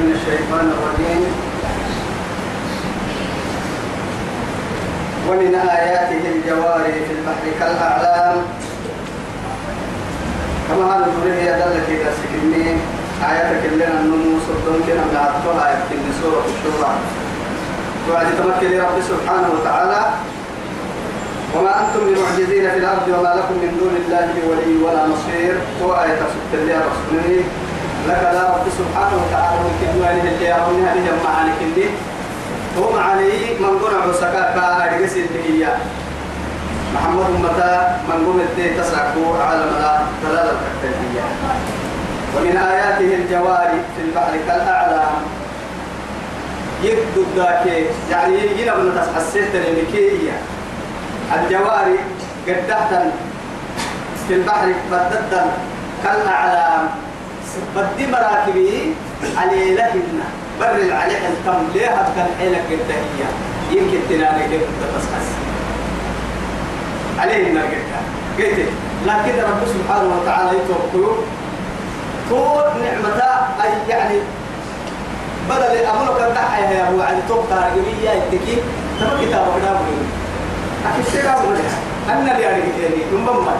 من الشيطان الرجيم. ومن آياته الجواري في البحر كالأعلام. كما هذا نقول هي دلة إذا سكني. آياتك اللي النمو صدون كنا نعطوها يمكن سورة الشورى. وعد تمكن رب سبحانه وتعالى. وما أنتم بمعجزين في الأرض وما لكم من دون الله ولي ولا نصير. هو آية سبت الله رسوله لك لا رب سبحانه وتعالى ممكن دواني اللي يرون هذه المعاني كندي. هو معاني من قرع وسكاك كأرجس الدهية محمد متى من قم الدي تسعكو على مدى دلالة التكتيكية ومن آياته الجواري في البحر كالأعلام. يكدو ذاك يعني يجينا من تسحسيت للكية الجواري قدحتا في البحر بددا كالأعلام. بدي مراكبي علي لهن بر العليح التم ليه كان حيلك الدهية؟ يمكن تنالي كيف تتسحس عليه النار قلت. لكن رب سبحانه وتعالى يتوقعوا طول نعمة أي يعني بدل أمرك الدحية يا أبو علي. توقع رجلية يتكي. تبقى كتابك نابل أكيد سيرا أن اللي يعني. كتير من بمبر.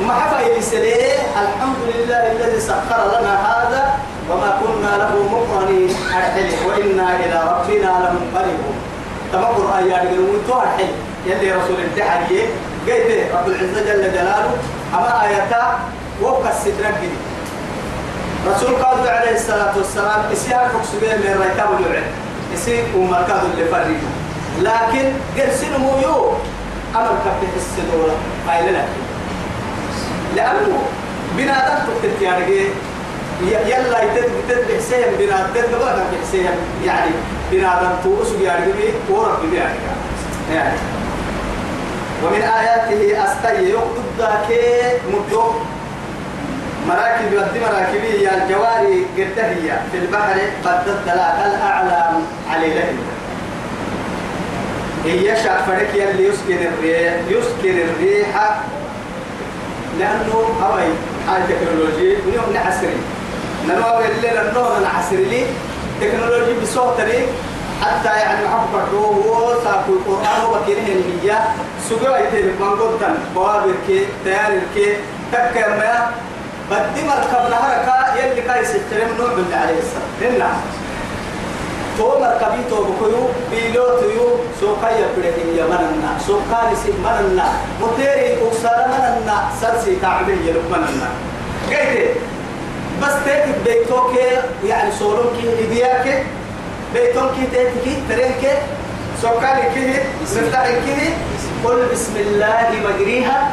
وما حفا يسلي الحمد لله الذي سخر لنا هذا وما كنا له مقرنين أرحل وإنا إلى ربنا لمنقلبون. تمقر أيام الموت أرحل. يلي رسول الدحية قيت رب العزة جل جلاله أما آياتا وقع السترك رسول قال عليه الصلاة والسلام إسيار فكسبين من ريتاب الوعد إسي ومركز اللي فريقه. لكن قرسين مويو أمر كبه السدورة قايل لك. لأنه بنادم تكتب يعني يلا يتدبح سيهم بنادم تدبح سيهم يعني بنادم توسو يعني ورب يعني يعني. ومن آياته أستي يقصد ذاك مدو. مراكب يد مراكبية الجواري قدهية في البحر قد الدلاء الأعلام علي لهم هي شعفرك يلي يسكن الريح يسكن الريح لأنه هواي هاي تكنولوجي نيوم نحسري. ننوى اللي ننوى نحسري لي. تكنولوجي بصوتني حتى يعني محبك هو ساكو القرآن وكينه المية سجوا يتم من قدام بوابر كي تيار كي تكر ما. بدي مركب نهرك يلي كاي سترم نوع من عليه السلام. هنا تو مركبي تو بكيو بيلوت يو سوكايا بدك يا مننا سوكاني سي مننا متيري أكسر مننا سرسي تعبي يلو مننا قيت بس تيك بيتوك يعني سولوك إدياك بيتوك تيك تريك سوكاني كيه مفتاحي كيه قل بسم الله مجريها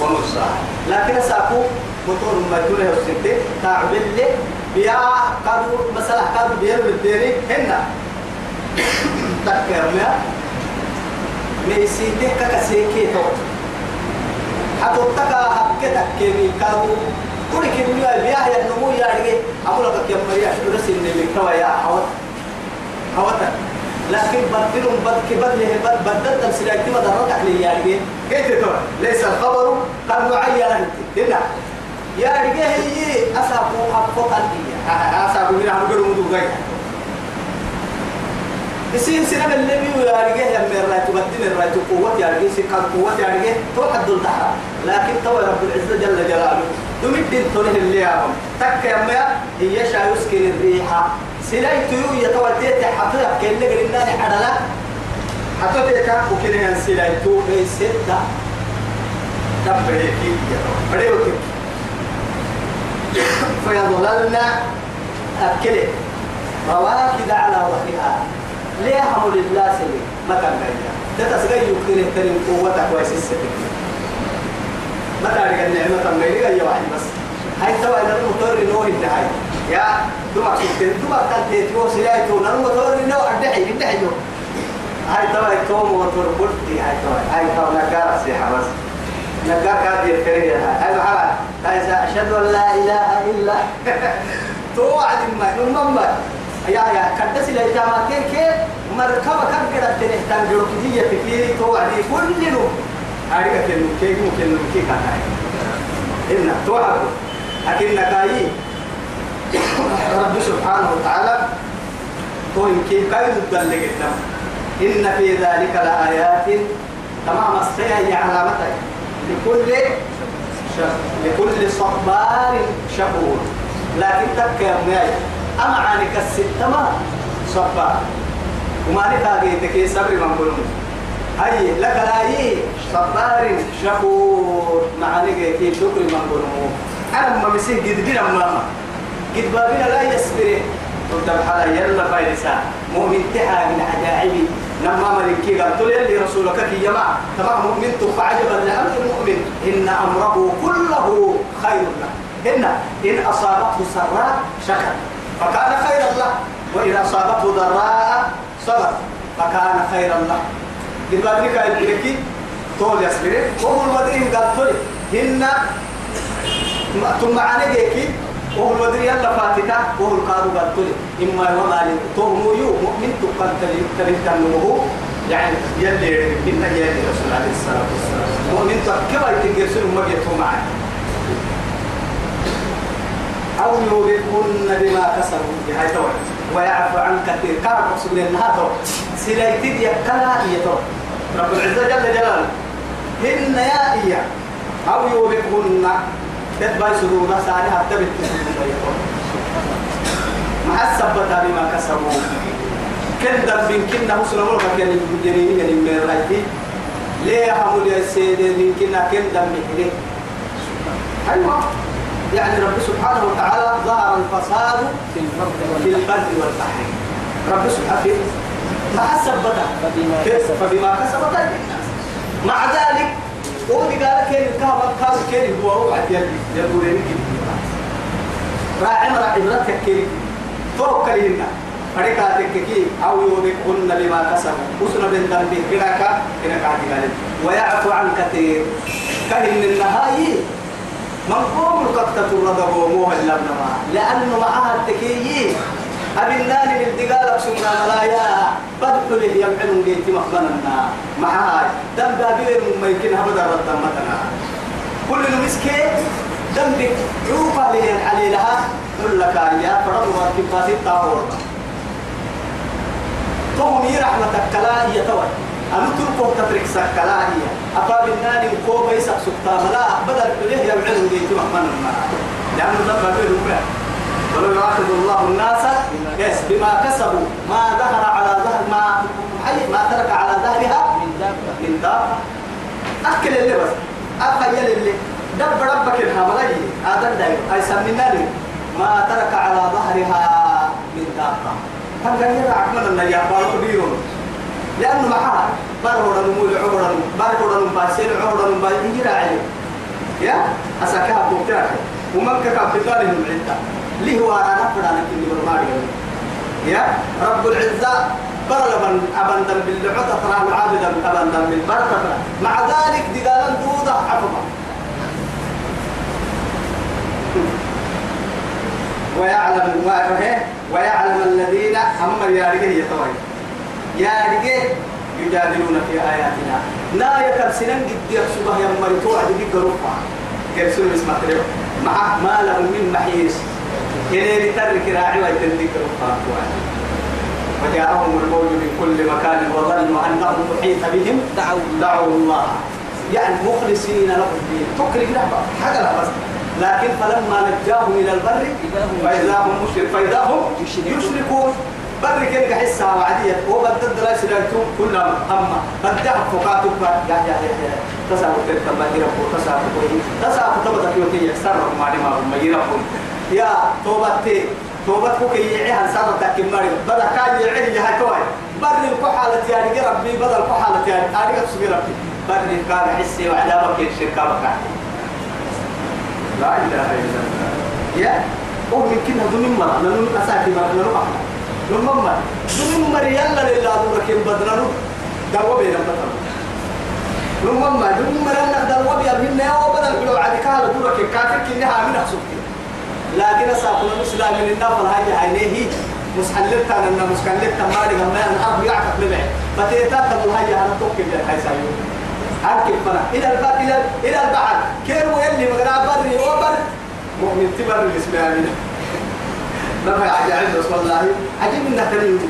ومرساها لكن ساكو موتور ما يكون السنتي تعبي لي بيا قالوا مثلا قالوا بيا بالديري هنا. تكر ما ميسي ده كسيكي تو. حتى تكا حكتك كمي كانوا كل كمية بيا يا نمو يا رجع أقول لك يا مريا شو رسي اللي كوا يا حوت. حوت. لكن بدلهم بد كبدله بد بدل تمسيرك ما درتك لي يا رجع كيف تو؟ ليس الخبر قد معين هنا. يا رجال هي أسابو أبو قلبي أسابو من هم قالوا مدو غير يصير سنة اللي بيو يا رجال يا من رايت بدين الرايت قوة يا رجال سكان قوة يا رجال تو حد الدهر لكن تو رب العزة جل جلاله دمت دين تونه اللي يابم تك يا ما هي شايوس كين الريحة سلاي تيو يتوتيت حطيها كأنه قلنا حدلا حطيت كان وكنا سلاي تو بيستا تبريكي يا بريوكي فيظللن أكله رواكد على ظهرها ليه حمل الله سلي كان غيرها تتسقي يكثر ترين قوتك ويسسك ما تعرف النعمة غيرها يا واحد بس. هاي توا إذا المطر نوه الدعاي يا دمك كتير دمك تنتهي تو سلايتو نرو مطر نوه الدعي الدعي هاي توا توم وطر بلتي هاي توا هاي توا نكار سيحة بس. نكار كادي الكريه هاي محمد هاي أشهد أن لا إله إلا توعد ما نمم يا يا كدس إلى جامعة كي مركبة كم كده تنهتم جوكية تكيري توعد. كل نو هاري كتير كي ممكن كي كان هاي توعد. لكن نكاي رب سبحانه وتعالى. توين كيف كايد الدلق إن في ذلك لآيات. تمام. السيئة علامتك. لكل لكل صبار شكور لكن تك يا أما عنك الستة صبار. وما لك كي صبر من قلوب هاي لك لا صبار شكور معنى كي شكر من قلوب أنا ما مسيه قد بنا ماما قد بابنا لا يسبره قلت بحالا يلا فايرسا مؤمن تحا من عجائبي. لما ملكي قال تقول لي رسولك يا جماعة تمام مؤمن فعجبا لأمر المؤمن. إن أمره كله خير له. إن إن أصابته سراء شكر. فكان خيرا له. وإن أصابته ضراء صبر. فكان خيرا له. قد بابنك يقول طول يصبر وهو المدرين قال تقول هن ثم عنيك وهو الودري يلا فاتتا وهو القادو قال تلي إما وما لتوهم يو مؤمن تقل تلي تنمه يعني يلي من يلي رسول عليه الصلاة والسلام. مؤمن تكبر يتجسر ما يتو معه أو يوبقهن بما كسبوا. بهاي تور ويعفو عن كثير. كان مقصود لأنها تور سلايتي يكلا تور رب العزة جل جلاله. هن يا إيا أو يوبقهن تتبع سرورنا ساري حتى بالتسليم مع السبت بما كسبوا كن دم كنا حسن مرة كان الجنين يعني من رايتي. ليه حمل يا سيد من كنا كن دم كده أيوة. يعني رب سبحانه وتعالى ظهر الفساد في البر والبحر. رب سبحانه مع السبت فبما كسبت الناس مع ذلك ودي قال كين الكهرباء قال كين هو؟ وعد يلي يقول لي راعي مرا عبرتك كين توكل لنا فريقا تككي أو يوبقهن لما كسبوا. وسنا بن ذنب كناك كناك عادي ويعفو عن كثير. كهن النهاية. منقوم القطة الرضا موها اللبنما لأنه معها التكيي أبناني بالدقالة سمنا ملايا. بدخل له يمحن جيت مخبنا معها دم بابير ما يمكن هبدا رد متنا كل المسكي دم بك عوفا لي علي لها قل لك يا فرد وكفاتي الطاهور. تهم رحمتك كلا هي توي أنا تركوا تترك سكلا هي أبا بالناني وكوبا يسق سكتا ملا بدل له يمحن جيت مخبنا لأنه دم بابير ولو يؤاخذ الله الناس يس بما كسبوا ما ظهر على ظهر ما ما ترك على ظهرها من دابة. أكل اللي بس. أخيل اللي. دب ربك الحملي. هذا الدايم أي سمينا لي. ما ترك على ظهرها من دابة. هم لي عقلنا أن يا بارو كبيرون. لأنه معها بارو رنمو عورا بارو رنمو باسير عليه يا؟ أساكها بوكتاك ومن كان في داره العدة ليه أنا فرانا كني برماري يا رب العزة برلبا أبندم باللعطة ترى عابدا أبندم بالبركة مع ذلك دقالا دودة عفوا. ويعلم ويعلم الذين هم يا رجال يتوي يا رجال يجادلون في آياتنا. لا يكل سنن قد يحسبها يا مريتو عدي قروفا كرسول اسمه تريو مع ما لهم من محيص. يلي ترك راعي ويتنديك رفاق وجاءهم الموج من كل مكان وظنوا انهم محيط بهم. دعوا دعوا الله. يعني مخلصين له الدين. تكرك نعمة حاجة لا بس لكن فلما نجاهم إلى البر فإذا هم مشرك فإذا هم يشركون. بر كن حسها وعدية. وبدد لا سلايتهم كلهم أما بدع فقاتك يا يا يا تسابق تلك ما يربو تسابق تسابق تبدك يوتي يكسر ما ما ما يربو يا توبتي. توبتك كي يعيها تكيم مريم بدأ كان يعيه يا توي بر الكحالة يعني ربي بدل الكحالة يعني. أنا قصدي ربي. بر كان حسي وعذابك الشركة بكا لا إله إلا الله. يا أو يمكن هذول مرة لأنه أساكي مرة. لأنه أحنا لما مرة دون مرة يلا لله دورك بدرنا دوا بدر لما مرة دون مرة دوا بينا بينا وبدل بلو عادي كهلا دورك كاتك كنها من أحسبك لكن ساقنا مسلم من النفر هاي عينيه مسحلتها أن مسحلتها ما لي ما أنا يعرف لبع فتيتات أبو هاي أنا توكل هاي سايو أركب فنا إلى البعد إلى إلى البعد كيرو يلي مغرب بري؟ وبر مؤمن تبر الإسلامي. ما في عجائب بس والله. عجيب إنك تريد.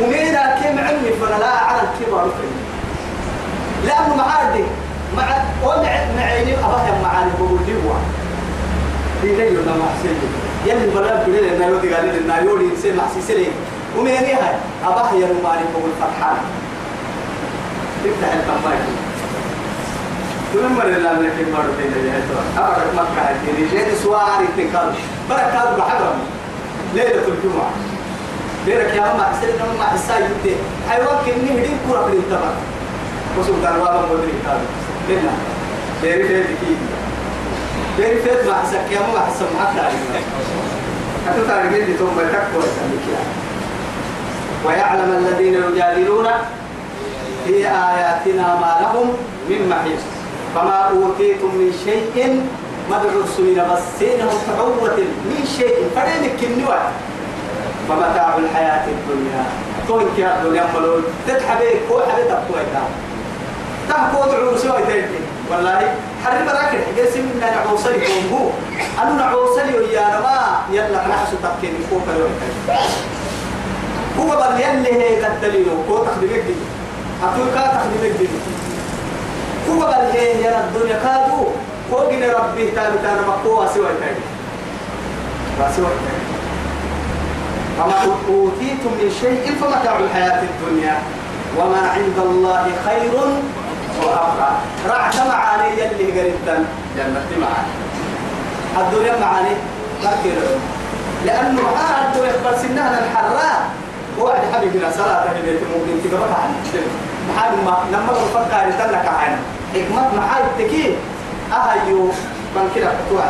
ومينا كم علمي فلا لا على الكبر فيه لأنه معادي. مع ومع معيني أباها معاني بقول لي في ليل ما حسين يلي بلاد بلاد لنا يودي قال لنا يولي إنسان محسيسلي ومين هي أباها يا روماني بقول فرحان تفتح الكمباية تقول مر الله من كم مرة بين الجهات أبرك مكة هذه رجال سواري تكال بركة بحرم ليلة الجمعة بيرك يا ماما حسين ماما حسين حيوان كني هدي كورة في التبر وسوق دروابا مدري هذا لنا بيري فيت كي فيت ما حسك يا ماما حسن معك حتى تعرف لي ثم تكبر ويعلم الذين يجادلون في آياتنا ما لهم من محيص. فما أوتيتم من شيء مدرسين بسينهم تعوة من شيء. فرينك النوع فمتاع الحياة الدنيا. كون كيا الدنيا ملول. تتحبي كو حبي تبقى تحكو دعو سوى تيجي والله حرم راكد حجي سمنا نعوصلي هو أنا نعوصلي ويا رما يلا نحسو تبكين كلو هو بل يلي هي قدلينو كو تخدمك دي أقول كا تخدمك دي هو بل هي يا الدنيا كادو. فوقنا ربي تابي تانا مقوى سوى تيجي وسوى تيجي فما أوتيتم من شيء فمتاع الحياة الدنيا. وما عند الله خير وأبقى. رعت معاني يلي قريبا جنة معاني. الدنيا معاني لكن لأنه آه الدنيا بس إنها الحراء وعد حبيبنا صلاة بيت ممكن تقبل عن محال ما لما بفكر تلك عن حكمة محال تكي. أهيو من كده فتوى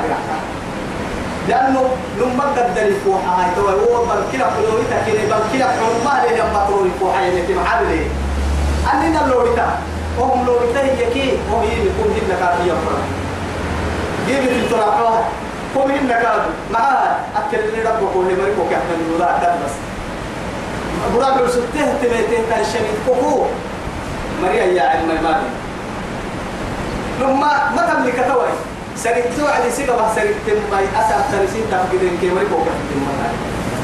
لأنه لما قدر الفوحة هاي توا هو فلوريتا كده بالكلا حرمة ليه لما ترور الفوحة يعني في محل ليه؟ أننا اللوريتا وهم لوريتا هي كي وهم يكون هنا كافية فرق جيب الترابها هم هنا كافي معها أكل اللي ربك وهي مريكو كحنا الولاء ده بس. براك رسلته تبيته تنشمي كوكو مريا يا علم المالي لما ما تملك توي سرقتو على سيقا بس سرقت باي أسا ترسين تفقدين كي مري بوكا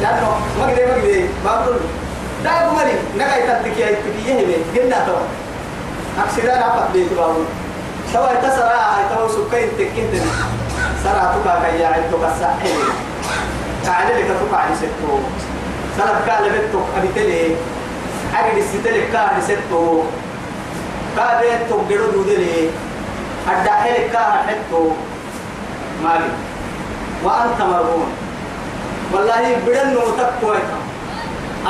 لأنه ما قدي ما قدي ما بقول. لا أبو مري نقاي تدك يا تكيه هبه جنة تو أكسيدان أفضل بيت باو سوا تسرع هاي سكين تكين سرع تبا كي يعد تو كسحيل تعالى لك تبا على ستو. سرع كاله بيتو أبي تلي. أجد الستلك كاله ستو. كاله تو جرو دودلي الدحيل كاها حتو. مالي. وأنت مرهون. والله بدن وتقوى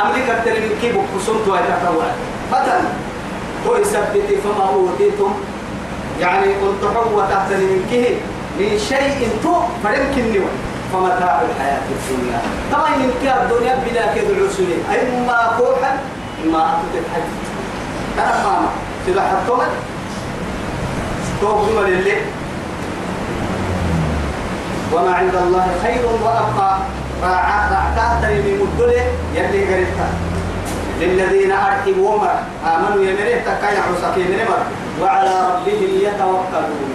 أمريكا ترى كيف بكسون توي تقوى فتن هو يثبت فما أوتيتم. يعني قلت حوة تحت من كه من شيء تو فلمكن نوى فمتاع الحياة الدنيا. طبعا يمكن الدنيا بلا كذا العسولين إما كوحا إما أتت الحج. ترى ماما تبع حطومت توقف لله وما عند الله خير وأبقى. راعتا تريمي مدلة يلي قريبتا للذين أرحبوا ومر آمنوا يمره تكاين عسكي نمر وعلى ربهم يتوكلون.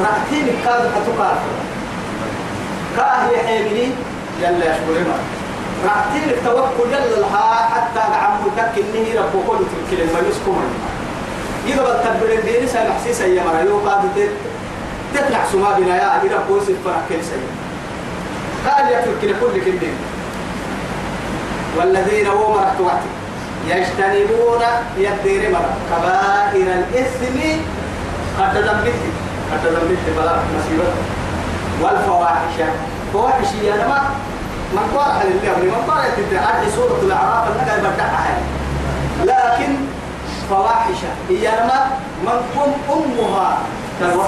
رأتين كاد حتقال كاه يحيمني يلا يشكر مر رأتين التوكل يلا لها حتى عمو تكنه ربو كل تلك ما يسكم. يقبل تبرين ديني ساي محسيس أي مرة يو قاد تطلع سما بنا يا إلى قوس الفرح كل سيء قال يترك لكل كلمة. والذين مرة وقت. يجتنبون يدير مرة كبائر الإثم قد ذنبت قد ذنبت بلا مصيبة. والفواحش. فواحش يا نما من طارح لله من طارح تدعي سورة الأعراف أنك بدعها لكن فواحشة هي ما من قم أمها. تروح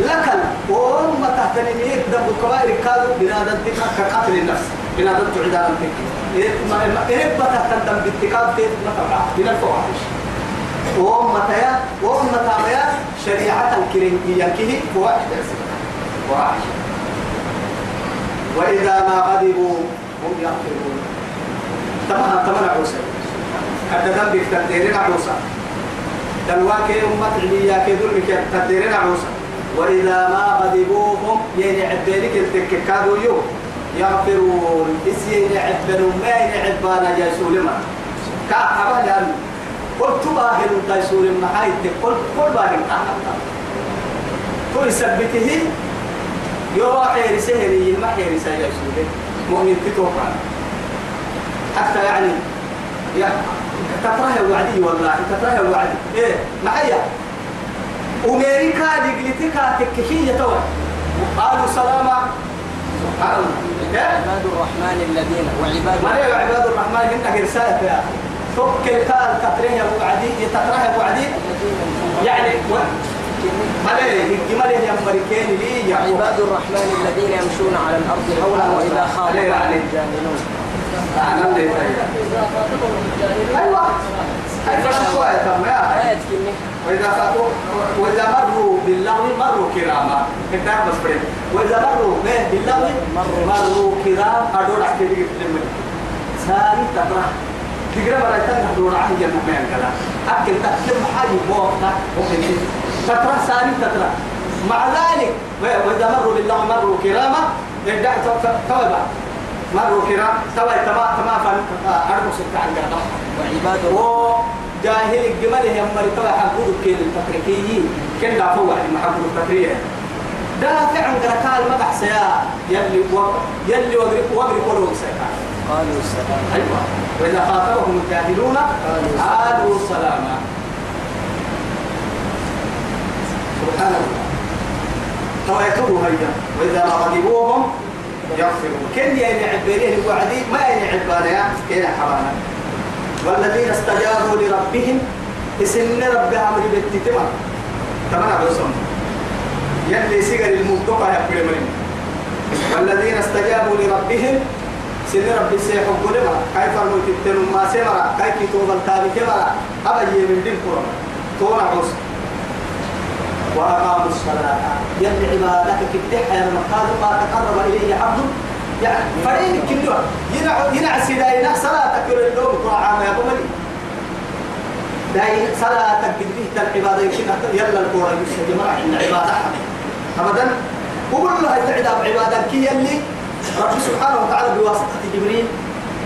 لكن وأم تهتني ميك دم الكبائر كادوا بنادم كقتل النفس. بنادم تعيد على التك إيه بتهتن دم بالتكاد تيت مثلا من الفواحش. وأم تيا وأم تاميا شريعة الكريم ينكه فواحش فواحش وإذا ما غضبوا هم يغفرون تمام تمام عوسى. حتى ذنبك تديرين عروسا دلواك أمة عليا بك تديرين عروسا وإذا ما غضبوهم يعني عبالك التككادوا يوم يغفرون إسي عبنوا ما يعبانا جاسوا لما كعبة لأنه قلت باهر الدايسور المحايد قلت كل باهر كعبة تو يثبته يروح يرسهري ما يرسهري يسوله مؤمن تتوقع حتى يعني يا تكره وعدي والله تكره وعدي إيه معايا أمريكا لقلتك تككية توي قالوا سلاما سبحان الله عباد الرحمن الذين وعباد ما هي عباد الرحمن هن رسالة يا فك الكال تكره يا ابو عدي تكره يا ابو عدي يعني و... أبو عباد الرحمن الذين يمشون على الأرض هونا وإذا خاطبهم. الجاهلون أنا وإذا مروا باللغو مروا كراما وإذا مروا به مروا. كرام أدور أحكي لك تلمي ساري تقرأ تقرأ مرة تنه دور عهي جنة مين كلا أكل تكتم حاجة بوقتا وكذي تقرأ ساري تقرأ مع ذلك وإذا مروا باللغو مروا كراما يدع توبة مروا كرام توي تما تما فن أربع ستة عن قرأ وعباد و جاهل الجمال هم مرتبة حقود كين التكريكيين كن دافعوا عن محبود التكرية دافع عن قرقال ما بحسيا يلي و... يلي وغري وغري قولوا سيكا قالوا السلام. أيوة. وإذا خاطبهم الجاهلون قالوا سلاما سبحان الله. تويتوا هيا. وإذا ما غضبوهم يغفرون. كن يعني عبريه وعدي؟ ما يعني عبانا كين حرانا. والذين استجابوا لربهم إسن رب عمري بالتتمة تمام عبسهم يلي سيجر المنطقة يا كل مريم. والذين استجابوا لربهم سن ربي سيحب لما كيف الموت التنم؟ ما سمرا. كيف توب التابي كمرا أبا يمن دين قرى تونا عصر وأقاموا الصلاة. يلي عبادك كدح يا مقال ما تقرب إليه عبد. يعني فريق كنوا ينع ينع سيداينا صلاة كل اليوم طاعة يا بملي داي صلاة قديه العبادة. يمكن يلا الكورة يسجد مرح إن عبادة أبدا. وقول له تعدى بعبادة كي يلي رب سبحانه وتعالى بواسطة جبريل.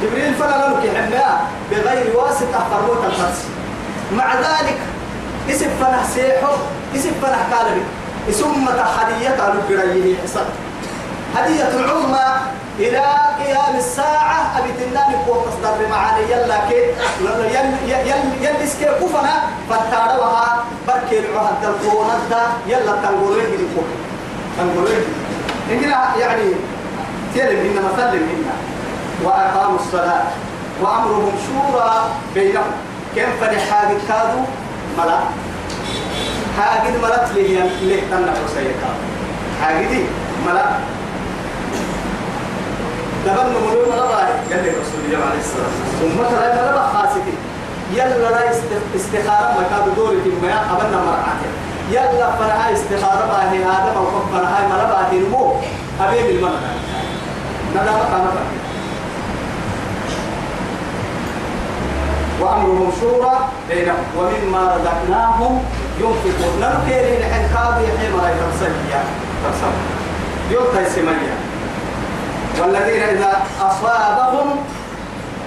جبريل فلا لك حماء بغير واسطة فرموت الفرس. مع ذلك اسم فنح سيحو اسم فنح كالبي. ثم هدية لقريه حصل هدية العظمى إلى قيام الساعة. أبي تناني قوة تصدر معاني. يلا كي يل يل يل اسكي كفنا. فتاروها بركي العهد القرون يلا تنقلين دي فوق تنقلين إننا يعني تيلم إن مثل منا وأقاموا الصلاة. وأمرهم شورى بينهم. كم فرحاق كادوا ملا. حاجد ملت لي ليه تنا حسيكا حاجدي ملا دبل مولو ملا باي قال لي رسول الله عليه الصلاة والسلام. ثم ترى ملا بخاستي يلا لا استخارة ما كاد دوري في ما ابنا مرعاته يلا فرها استخارة باهي ما وقف فرها ملا باهي نمو. أبي بالمنى ندا بقى ندا وأمرهم شورى بينهم. ومما رزقناهم ينفقون. لحن كاد يحيي ما يترسليا ترسل يوتا سميا والذين إذا أصابهم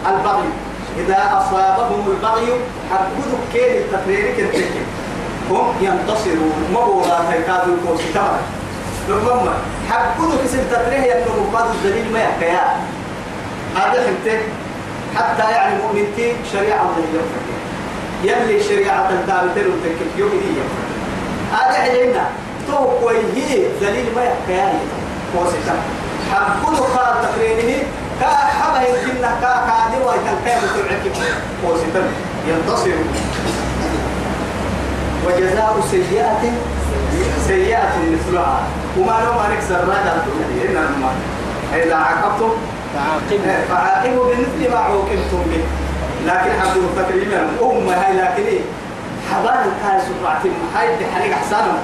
البغي. إذا أصابهم البغي حقودوا كيل التقرير كنتك هم ينتصرون مبورا هيكادوا الكوسي تمام. ربما حقودوا كسر تقرير ينمو بعض الدليل ما يحكيها هذا حمته حتى يعني مؤمنتي شريعة يوفق يلي شريعة الدابتين وتكك يوم دي هذا علينا تو كويه دليل ما يحكياني كوسيتا حقول خال تقريره كا حبه يمكن كا كادر ويكن كيف تبعك كوسيتا ينتصر. وجزاء سيئة. سيئة مثلها. وما لو ما نكسر راجع إنما. إذا عاقبتم فعاقبوا. فعاقبوا بمثل ما عوقبتم به. لكن حمد تكريما أم هاي لكن إيه؟ حبان كان سرعة هاي بحريق أحسانهم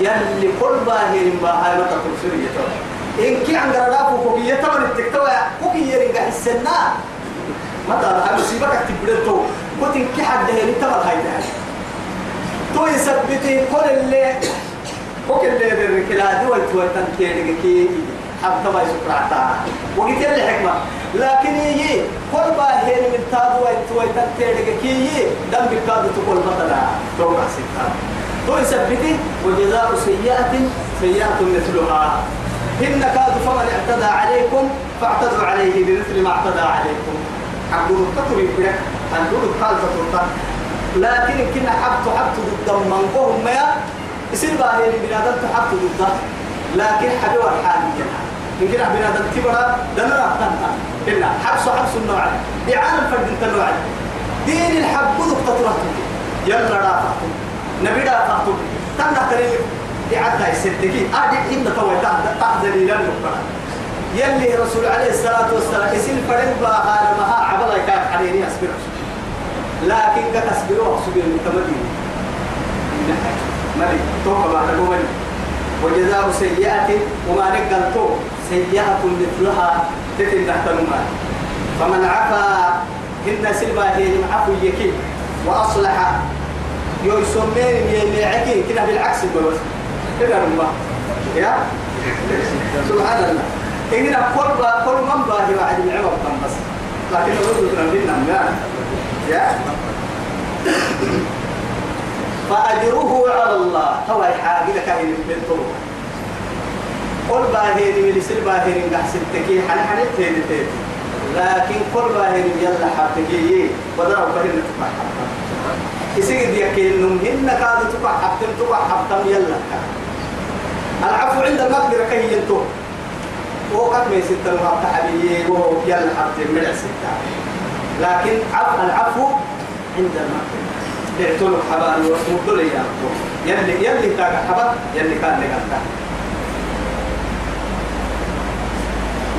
يلي كل باهر باهر ما تقول سوريا إن كي عن قرابه كوكية تمن التكتوى كوكية رنجا السنة. ما ترى هاي مصيبة كتبدلتو كنت إن كي حد هني تمن هاي ده تو يثبتي كل اللي كل اللي بالركلا دول توتن كي كي حتى ما يسكرعتا وقلت لي حكمة. لكن يي كل باهين من تابو ويتوي تتيرك كي دم بكاد تقول مثلا توقع ستة. تو يثبتي وجزاء سيئة سيئة مثلها. إن كاد فمن اعتدى عليكم فاعتدوا عليه بمثل ما اعتدى عليكم. حقول التطوي بك حقول الخالصة لكن كنا حبت حبت ضد من قوم ما يصير باهين بنادم حبت ضد لكن حبيب الحال جنا يمكن بنادم تبرا دنا رحتنا إلا حبس حبس النوع دعانا فرد النوع دين الحب ضد يلا رافعتم نبي رافعتم تنا تريد. يعدى يسدكي. أدي إن توي تحذري لن يقبل. يلي رسول عليه الصلاة والسلام يسير فرد باها لما عبلا كان حريني أصبر لكن قد أصبروا أصبر المتمدين ملي توقع ما تقول وجزاء سيئة وما نقلتو سيئة مثلها تتن تحت المال فمن عفا إن سلبا هي عفو يكي وأصلح يسمين يميعكي كده بالعكس بس كده الله يا؟ سبحان الله. إننا كل كل من باهي واحد من عمر بس. لكن الرسول كنا يا؟ فأجره على الله. هو حاجة كاين من طرق. قل باهين يصير باهين قحسن تكي حن حن تين تين لكن قل باهين يلا حبتكي بدر فرين تبع يصير ديك إنهم هن كادوا تبع حبتم تبع حبتم يلا. العفو عند المقدرة كي ينتو وقت ما يصير تلوها تحبيه وهو يلا حبتم من لكن عفو العفو عند المقدرة. دعتلو حبان ومدل يا يلي يلي تاك حبا يلي كان لك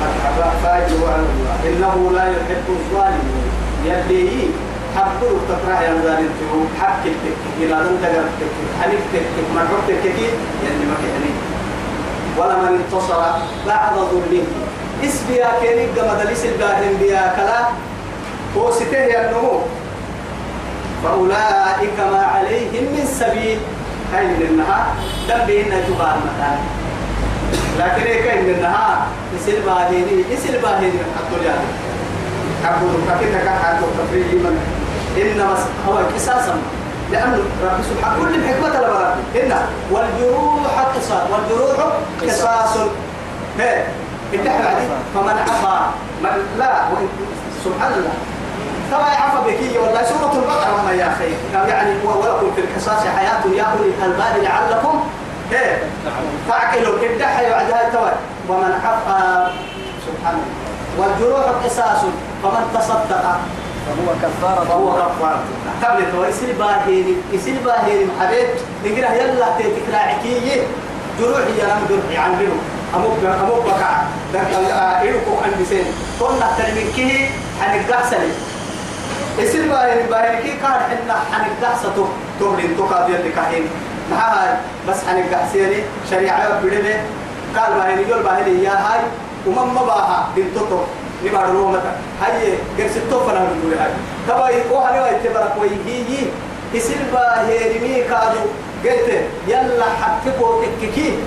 مرحبا فاجوا على الله إنه لا يحب الظالمين يلي حبوا تطرح يا ظالم تو حق تك إلى ان تقرب تك حنيف تك مرحب تك يلي ما كان ولا من انتصر بعد ظلمه. إسبيا كيني قمد ليس الباهن بيا كلا هو ستيه النمو فأولئك ما عليهم من سبيل. هاي النهار. دم بينا جبال مثلا لكن إيه كاين من النهار؟ يصير باهيني يصير باهيني اليوم حقول فكيف كان حق التفريج من؟ إنما هو قصاصا. لأنه رب سبحانه كل الحكمة لبرا إن والجروح قصاص والجروح قصاص. هي انتهى فمن عفا من لا سبحان الله. كما يعفى بكي والله. سورة البقرة يا أخي. يعني ولكم في القصاص حياة يا أولي الألباب لعلكم إيه فاعقلوا الدحى بعدها توي. ومن عفى سبحان الله. والجروح قصاص. فمن تصدق. فهو كفارة فهو كفارة قبل تو يصير باهيني. يصير باهيني حبيب نقرأ يلا تكرا عكية جروح يا رم جروح عن بينه أموك أموك بكع ده إيركو عند سين كنا تلمكيه حنقحسني يصير باهر باهر كي كان حنا حنقحسة تو تهرين تو كابير معها بس حنقحسيني شريعة بدله قال باهر يقول باهر يا هاي ومن ما باها توتو نبار رو متى؟ هاي غير ستو فنا نقول هاي. تبا يكو هاي واي تبرك وي هي يصير باهر مي كادو. قلت يلا حككو تككي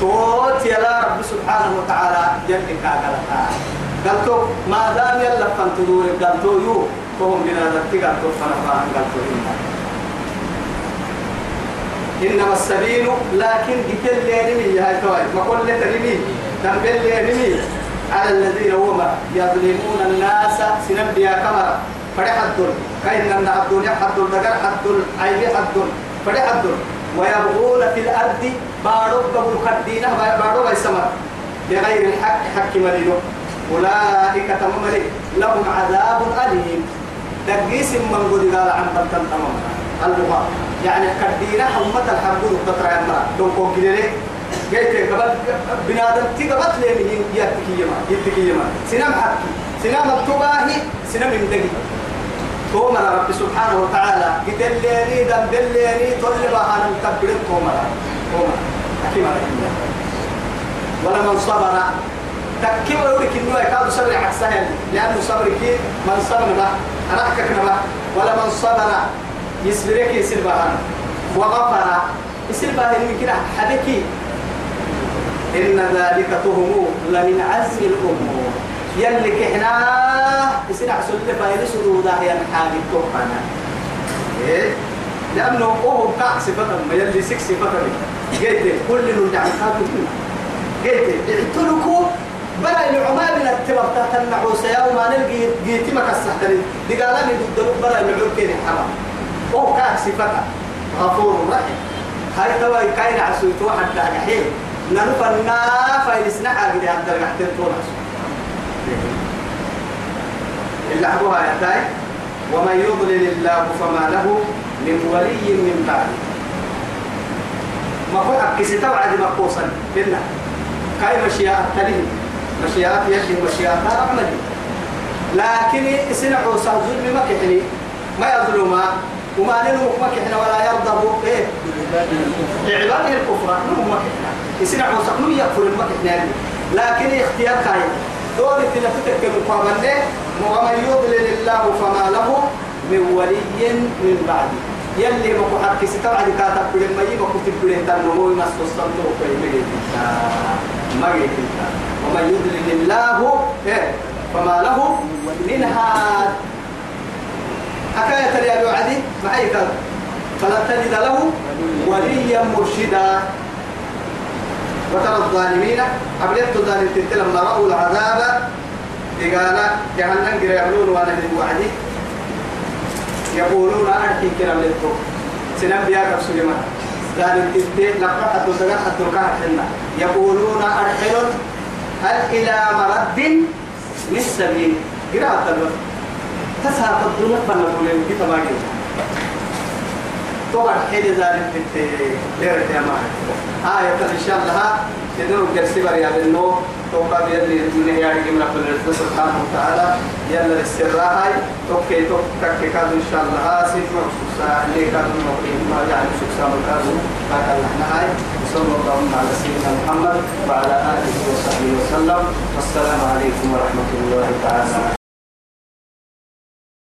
توت يلا رب سبحانه وتعالى جنك كاغلتا قالتو ما دام يلا فانتدور قالتو يو. فهم بنا ذاتي قالتو فنفان قالتو إنما السبيل لكن قتل لي هاي توي ما كل ترمي تنبل لي على الذين هم يظلمون الناس سنبيا كمرة فرح الدل. كأن أن الدنيا حد الدقر حد العيب حد فرح الدل. ويبغون في الأرض بارو بقول كدينة بارو بيسمر بغير الحق حق مرينو أولئك تمام لهم عذاب أليم. دقيس من قد قال عن بطن تمام. اللغة يعني كدينا حمة الحرب تطرع المرأة. دون كوكيلي جيت قبل بنادم تي قبل لي من يتكي يما يتكي يما سنام حكي سنام التباهي سنام يمدقي تومر رب سبحانه وتعالى. قتلني دم دلني طلبها أنا مكبرين تومر. تومر. حكيم ولا من صبر. تكيم يقولك إنه يكاد صبر عكسها لأنه صبر كي من صبر ما أنا أحكك نبا ولا من صبر. يصبرك يصير بها وغفر. يصير بها من كده حبكي. إن ذلك تهم لمن عزم الأمور. يلي كحنا يصير عسل فايل سرودا هي الحاجة توقعنا. إيه؟ لأنه هو كاع صفة ما يلي سك صفة قلت كل اللي نعم كاتبين قلت اعتلكوا بلا العمال من التبر تحت النعوس يوم ما نلقي جيتي ما كسحتني. دي قال لي بلا العمال كين حرام. هو كاع صفة غفور رحيم. هاي توا كاين عسويت واحد داقحين نرفنا فايلسنا حاجة عبد القحتين طول اللي حبوها يا تاي. ومن يضلل الله فما له من ولي من بعده ما هو أكسي توعد مقوصا بنا كاي مشيئة تليه. مشيئات يدي مشيئات أعملي لكن إسنا عوصا ظلم ما كحني ما يظلم وما نلوم ما كحنا ولا يرضى إيه؟ لعباده الكفر نهم ما كحنا. إسنا عوصا نو يكفر ما كحنا لكن اختيار كاي دور تنفتك المقابلة ومن يضلل الله فما له من ولي من بعده يلي مكو حق ستر عدي كاتب بلين ما يبقى كتب بلين تنمو يمسك الصمت وكي مجيب ما ومن يضلل الله إيه؟ فما له من هاد حكاية يا أبو عدي معي كذا فلا تجد له وليا مرشدا. وترى الظالمين قبلت الظالمين لما رأوا العذاب. قال جهنم قرأ يعملون وأنا من وعدي. يقولون أرحي كلام للكو سنبي يا سليمان. التي لقد حتى سجل حتى كهحنا يقولون أرحل. هل إلى مرد من سبيل قراءة الوقت. تسهى الدنيا فنقول كي تماجي طبعا حين ذلك التي ليرة يا معي آية إن شاء الله تدور جرسي بريا بالنور توقع بيدي من هي من رب العزة سبحانه وتعالى يلا السراء هاي توكي توكك كاد إن شاء الله سيف مخصوصا اللي كاد المقيم ما يعني شخصا مكادو باك الله هاي صلى الله على سيدنا محمد وعلى آله وصحبه وسلم والسلام عليكم ورحمة الله تعالى